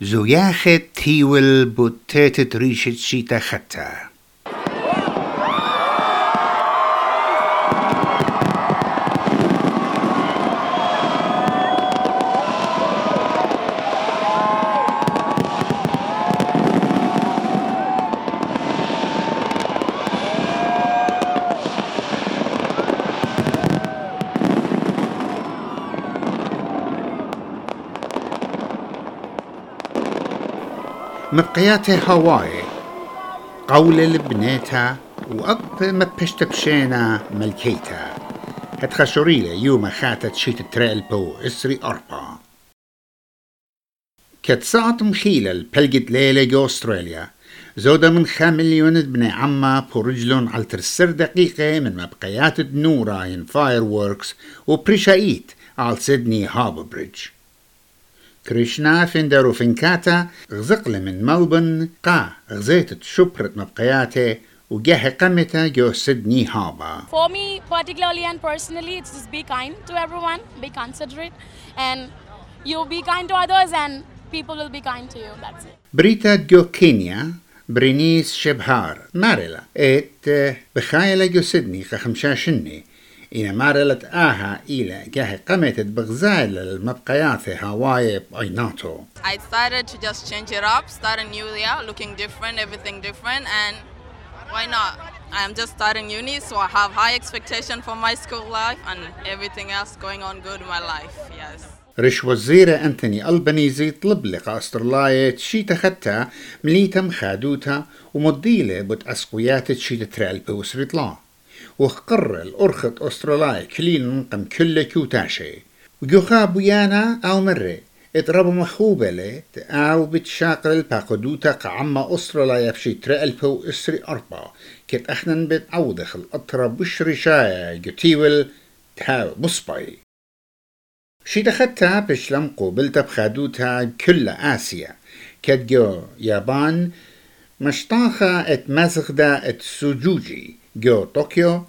زوياخت تيول بوتيت ريشت شيتا ختا مبقيات هواي قول البنيتا وأب مبشت بشينا ملكيتا. هتخشوريلة يوم خاتت شيت تريل بو إسري أربا. كتساعت مخيلة البلجت ليلة جو أستراليا. زودة من خام مليون بني عما برجلون على ترسر دقيقة من مبقيات النورة ين فاير ووركس وبريشايت على سيدني هابو بريدج. كريشنا فيندر وفنكاتا غزقل من ملبن قا غزيت شبرت مبقياته وجاه قمتا جو سدني هابا For me particularly and personally it's just be kind to everyone be considerate and you be kind to others and people will be kind to you that's it بريتا جو كينيا برينيس شبهار ماريلا ات بخايلة جو سدني خمشاشني إن مارلت آها إلى جاه قمت بغزال المبقيات هواي بأيناتو I decided to just change it up, start a new year, looking different, everything different, and why not? I'm just starting uni, so I have high expectation for my school life and everything else going on good in my life. Yes. رش وزيرة أنتوني ألبانيزي طلب لقى أسترلاية شي تختا مليتا مخادوتا ومضيلة بوت أسقويات شي تترال بوسريطلا وقر الأرخط أسترلاي كلين نقم كل كوتاشي. وجوخا بيانا أو مرة. اتربو مخوبة لي أو بتشاقل الباقدوتا قعما أسترلاي بشي ترقل بو إسري أربا. كت أخنن الأطرة بشري شايا جتيول تهاو بصباي شي دخلتها بشلم قوبلتا بخادوتا كل آسيا. كدجو يابان مشطاخة إت مزغدا إت جو طوكيو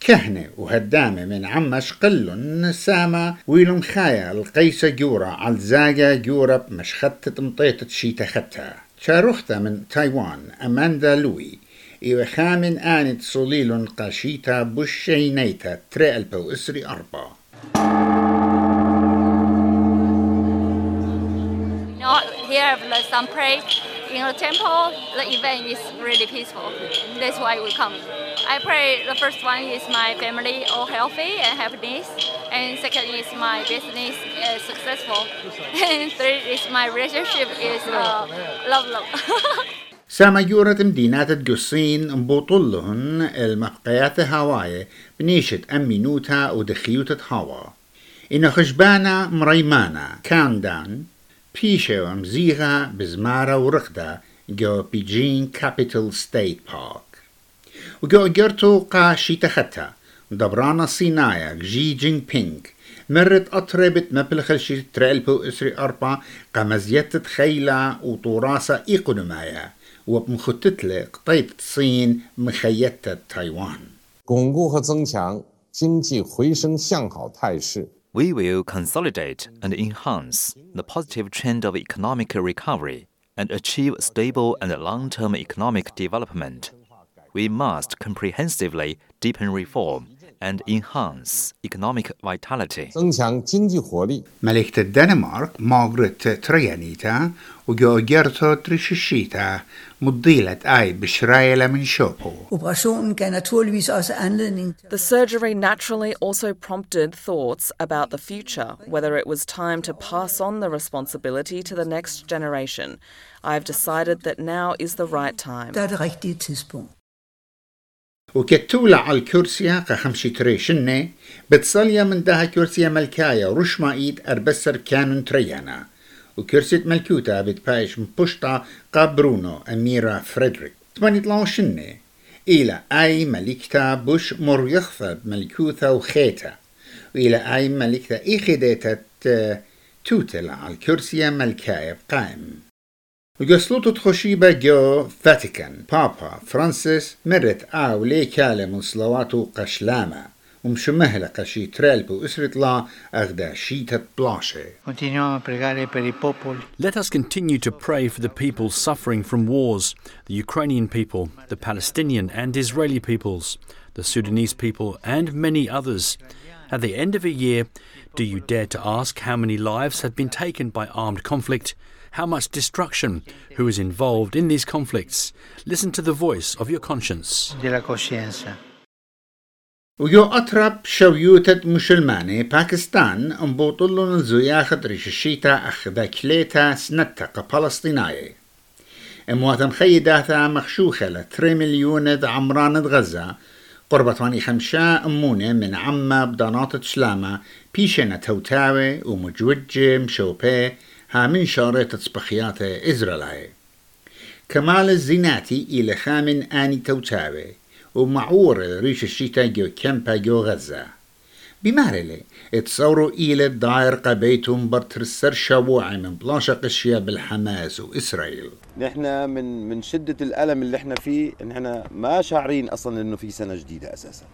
كهنة وهدامة من عمش قلن ساما ويلم خايا القيسة جورا على زاجا جورا مشخطة مطيطة شيتا خدتها شاروختا من تايوان أماندا لوي إيوه خامن آنت صليل قاشيتا بوشينيتا تريال بو إسري أربا. Know, here the some pray in the temple. The event is really peaceful. That's why we come. I pray the first one is my family all healthy and happiness, and second is my business is successful, and third is my relationship is uh, love love. ساما يورة مدينات قصين مبوطلهن المبقيات هواي بنيشة أمينوتا ودخيوتة هوا إن خشبانا مريمانا كان دان بيشة ومزيغة بزمارة ورقدة جو بيجين كابيتال ستيت بارك وجو جرتو قا شيتختا دبرانا صينايا جي جين بينغ مرت أطربت مبلغ شي تريلبو إسري أربا قمزيت خيلة وطوراسة إيقونومايا وبمخطتلة قطيت الصين مخيتة تايوان 巩固和增强经济回升向好态势。 We will consolidate and enhance the positive trend of economic recovery and achieve stable and long term economic development. We must comprehensively deepen reform and enhance economic vitality. The surgery naturally also prompted thoughts about the future, whether it was time to pass on the responsibility to the next generation. I've decided that now is the right time. Er der er det rigtige tidspunkt. وكتولة على الكرسية قخمشي تريشنة بتصليا من دها كرسية ملكاية ورشما إيد أربسر كانون تريانا. وكرسية ملكوتا بتبايش مبشطة قابرونو أميرة فريدريك. تماني طلعوا شنة إلى أي ملكتا بوش مريخفة بملكوتا وخيتا. وإلى أي ملكتا إيخديتا توتل على الكرسية ملكاية بقائم. وقصلوتو تخشيبة جو فاتيكان بابا فرانسيس مرت آو لي كالة من صلواته قشلامة ومش مهلقة شي ترالب وإسرة لا أغدا شيتة بلاشة Continuiamo a pregare per i popoli. Let us continue to pray for the people suffering from wars the Ukrainian people, the Palestinian and Israeli peoples, the Sudanese people, and many others. At the end of a year, do you dare to ask how many lives have been taken by armed conflict? How much destruction? Who is involved in these conflicts? Listen to the voice of your conscience. ويو أطرب شويوتة مسلماني باكستان انبوطلون الزياخة ريش الشيتا أخذا كليتا سنتق فلسطيناي امواتم خيداتا مخشوخة لتري مليون عمران غزة واني خمشا أمونة من عما بدانات سلامة بيشنا توتاوي ومجوجة مشوبي ها من شارة تصبخيات إزرائيل كمال الزيناتي إلى خامن آني توتاوي ومعور ريش الشيتا جو كمبا جو غزة بمارلي اتصوروا إلى الداير قبيتهم برترسر شابوعي من بلاشة قشية بالحماس وإسرائيل نحن من من شدة الألم اللي إحنا فيه نحن ما شاعرين أصلا إنه في سنة جديدة أساسا.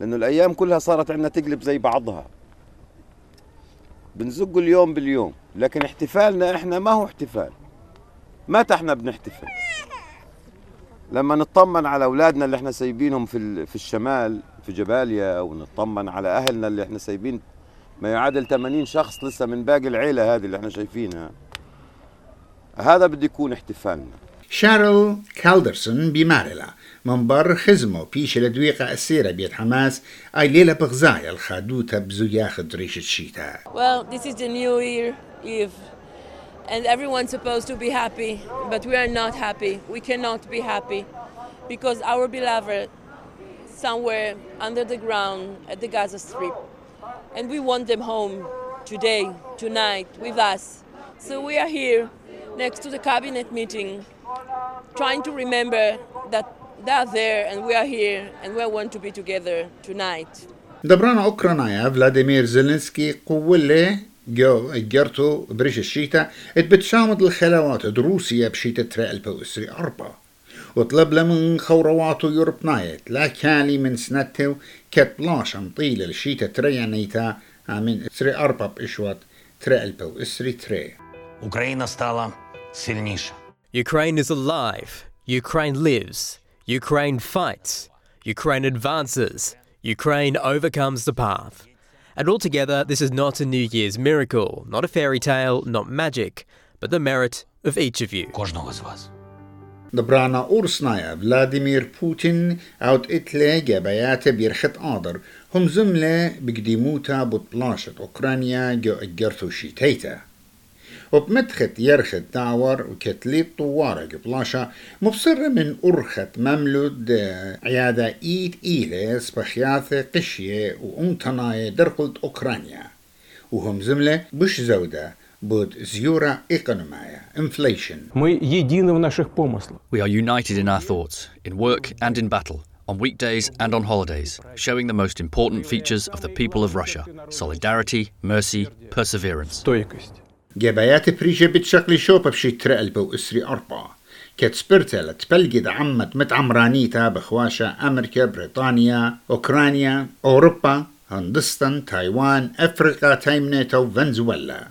لأنه الأيام كلها صارت عندنا تقلب زي بعضها. بنزق اليوم باليوم لكن احتفالنا إحنا ما هو احتفال. متى إحنا بنحتفل؟ لما نطمن على أولادنا اللي إحنا سايبينهم في في الشمال في جباليا ونطمن على أهلنا اللي إحنا سايبين ما يعادل 80 شخص لسه من باقي العيلة هذه اللي إحنا شايفينها. هذا بده يكون احتفالنا. شارل كالدرسون بمارلا من بر خزمه بيش لدويقة أسيرة بيت حماس أي ليلة بغزايا الخادوتة بزياخد ريش الشيتا Well, this is the New Year Eve, and everyone's supposed to be happy, but we are not happy. We cannot be happy because our beloved somewhere under the ground at the Gaza Strip, and we want them home today, tonight, with us. So we are here next to the cabinet meeting, trying to remember that they're there and we are here and we want to be together tonight. دبرانا أوكرانايا فلاديمير زيلنسكي قولي جو جرتو بريش الشيتا اتبتشامد الخلاوات روسيا بشيتا تريل بوسري أربا وطلب من خورواته يوربنايت لا كالي من سنتو كت بلاشن طيلة الشيتا تريانيتا من سري أربا بإشوات تريل بوسري تري Україна стала сильніша. Ukraine is alive. Ukraine lives. Ukraine fights, Ukraine advances, Ukraine overcomes the path. And altogether, this is not a New Year's miracle, not a fairy tale, not magic, but the merit of each of you. Dobrana Ursnaya, Vladimir Putin, out itle gebejate birxet ader, hum zumle bigdimuta butblashet Ukrania jo eggertu. جو أجرتو شيتيتا وبمدخت يرخت داور وكتليت طوارة قبلاشة مبصرة من أرخت مملود آه، عيادة إيد إيلة سبخياثة قشية وأمتناية درقلت أوكرانيا وهم زملة بش زودة بود زيورة إيقونومايا inflation Мы едины в наших помыслах. We are united in our thoughts, in work and in battle, on weekdays and on holidays, showing the most important features of the people of Russia solidarity, mercy, perseverance. جبايات بريجي بتشكل شوبة بشي ترقلبة أسري أربعة. كتسبرتا لتبلقد دعمت متعمرانيتا بخواشا أمريكا بريطانيا أوكرانيا أوروبا هندستان تايوان افريقا تايمنيتا وفنزويلا.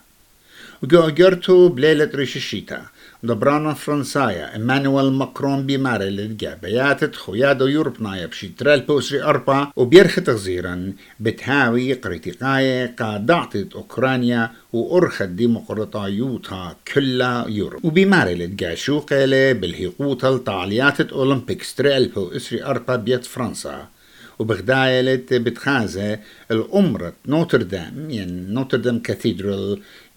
وقو جرتو بليلة ريششيتا دبرانا فرنسايا إيمانويل ماكرون بماري للجابيات خويادو يوربنايا بشي ترال بوسري أربا وبيرخ تغزيرا بتهاوي قريتيقاية قادعتت أوكرانيا وأرخت ديمقراطيوتها كلها يوروب وبماري للجاشوقة بالهيقوطة لطاليات أولمبيك ستريل بوسري أربا بيت فرنسا وبغداية بتخازة الأمرة نوتردام يعني نوتردام كاثيدرال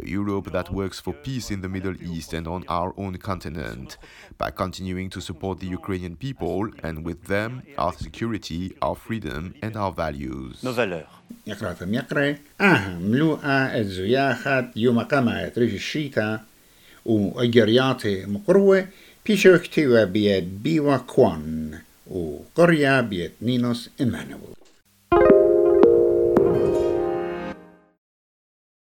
A Europe that works for peace in the Middle East and on our own continent, by continuing to support the Ukrainian people and with them our security, our freedom, and our values. nos valeurs. يقرأ يقرأ اها ملوءة الزياخات يوم قامت ريش الشيتا وأجرياتي مقروة بيشو اكتوى بيت بيوا كوان وقرية بيت نينوس إيمانويل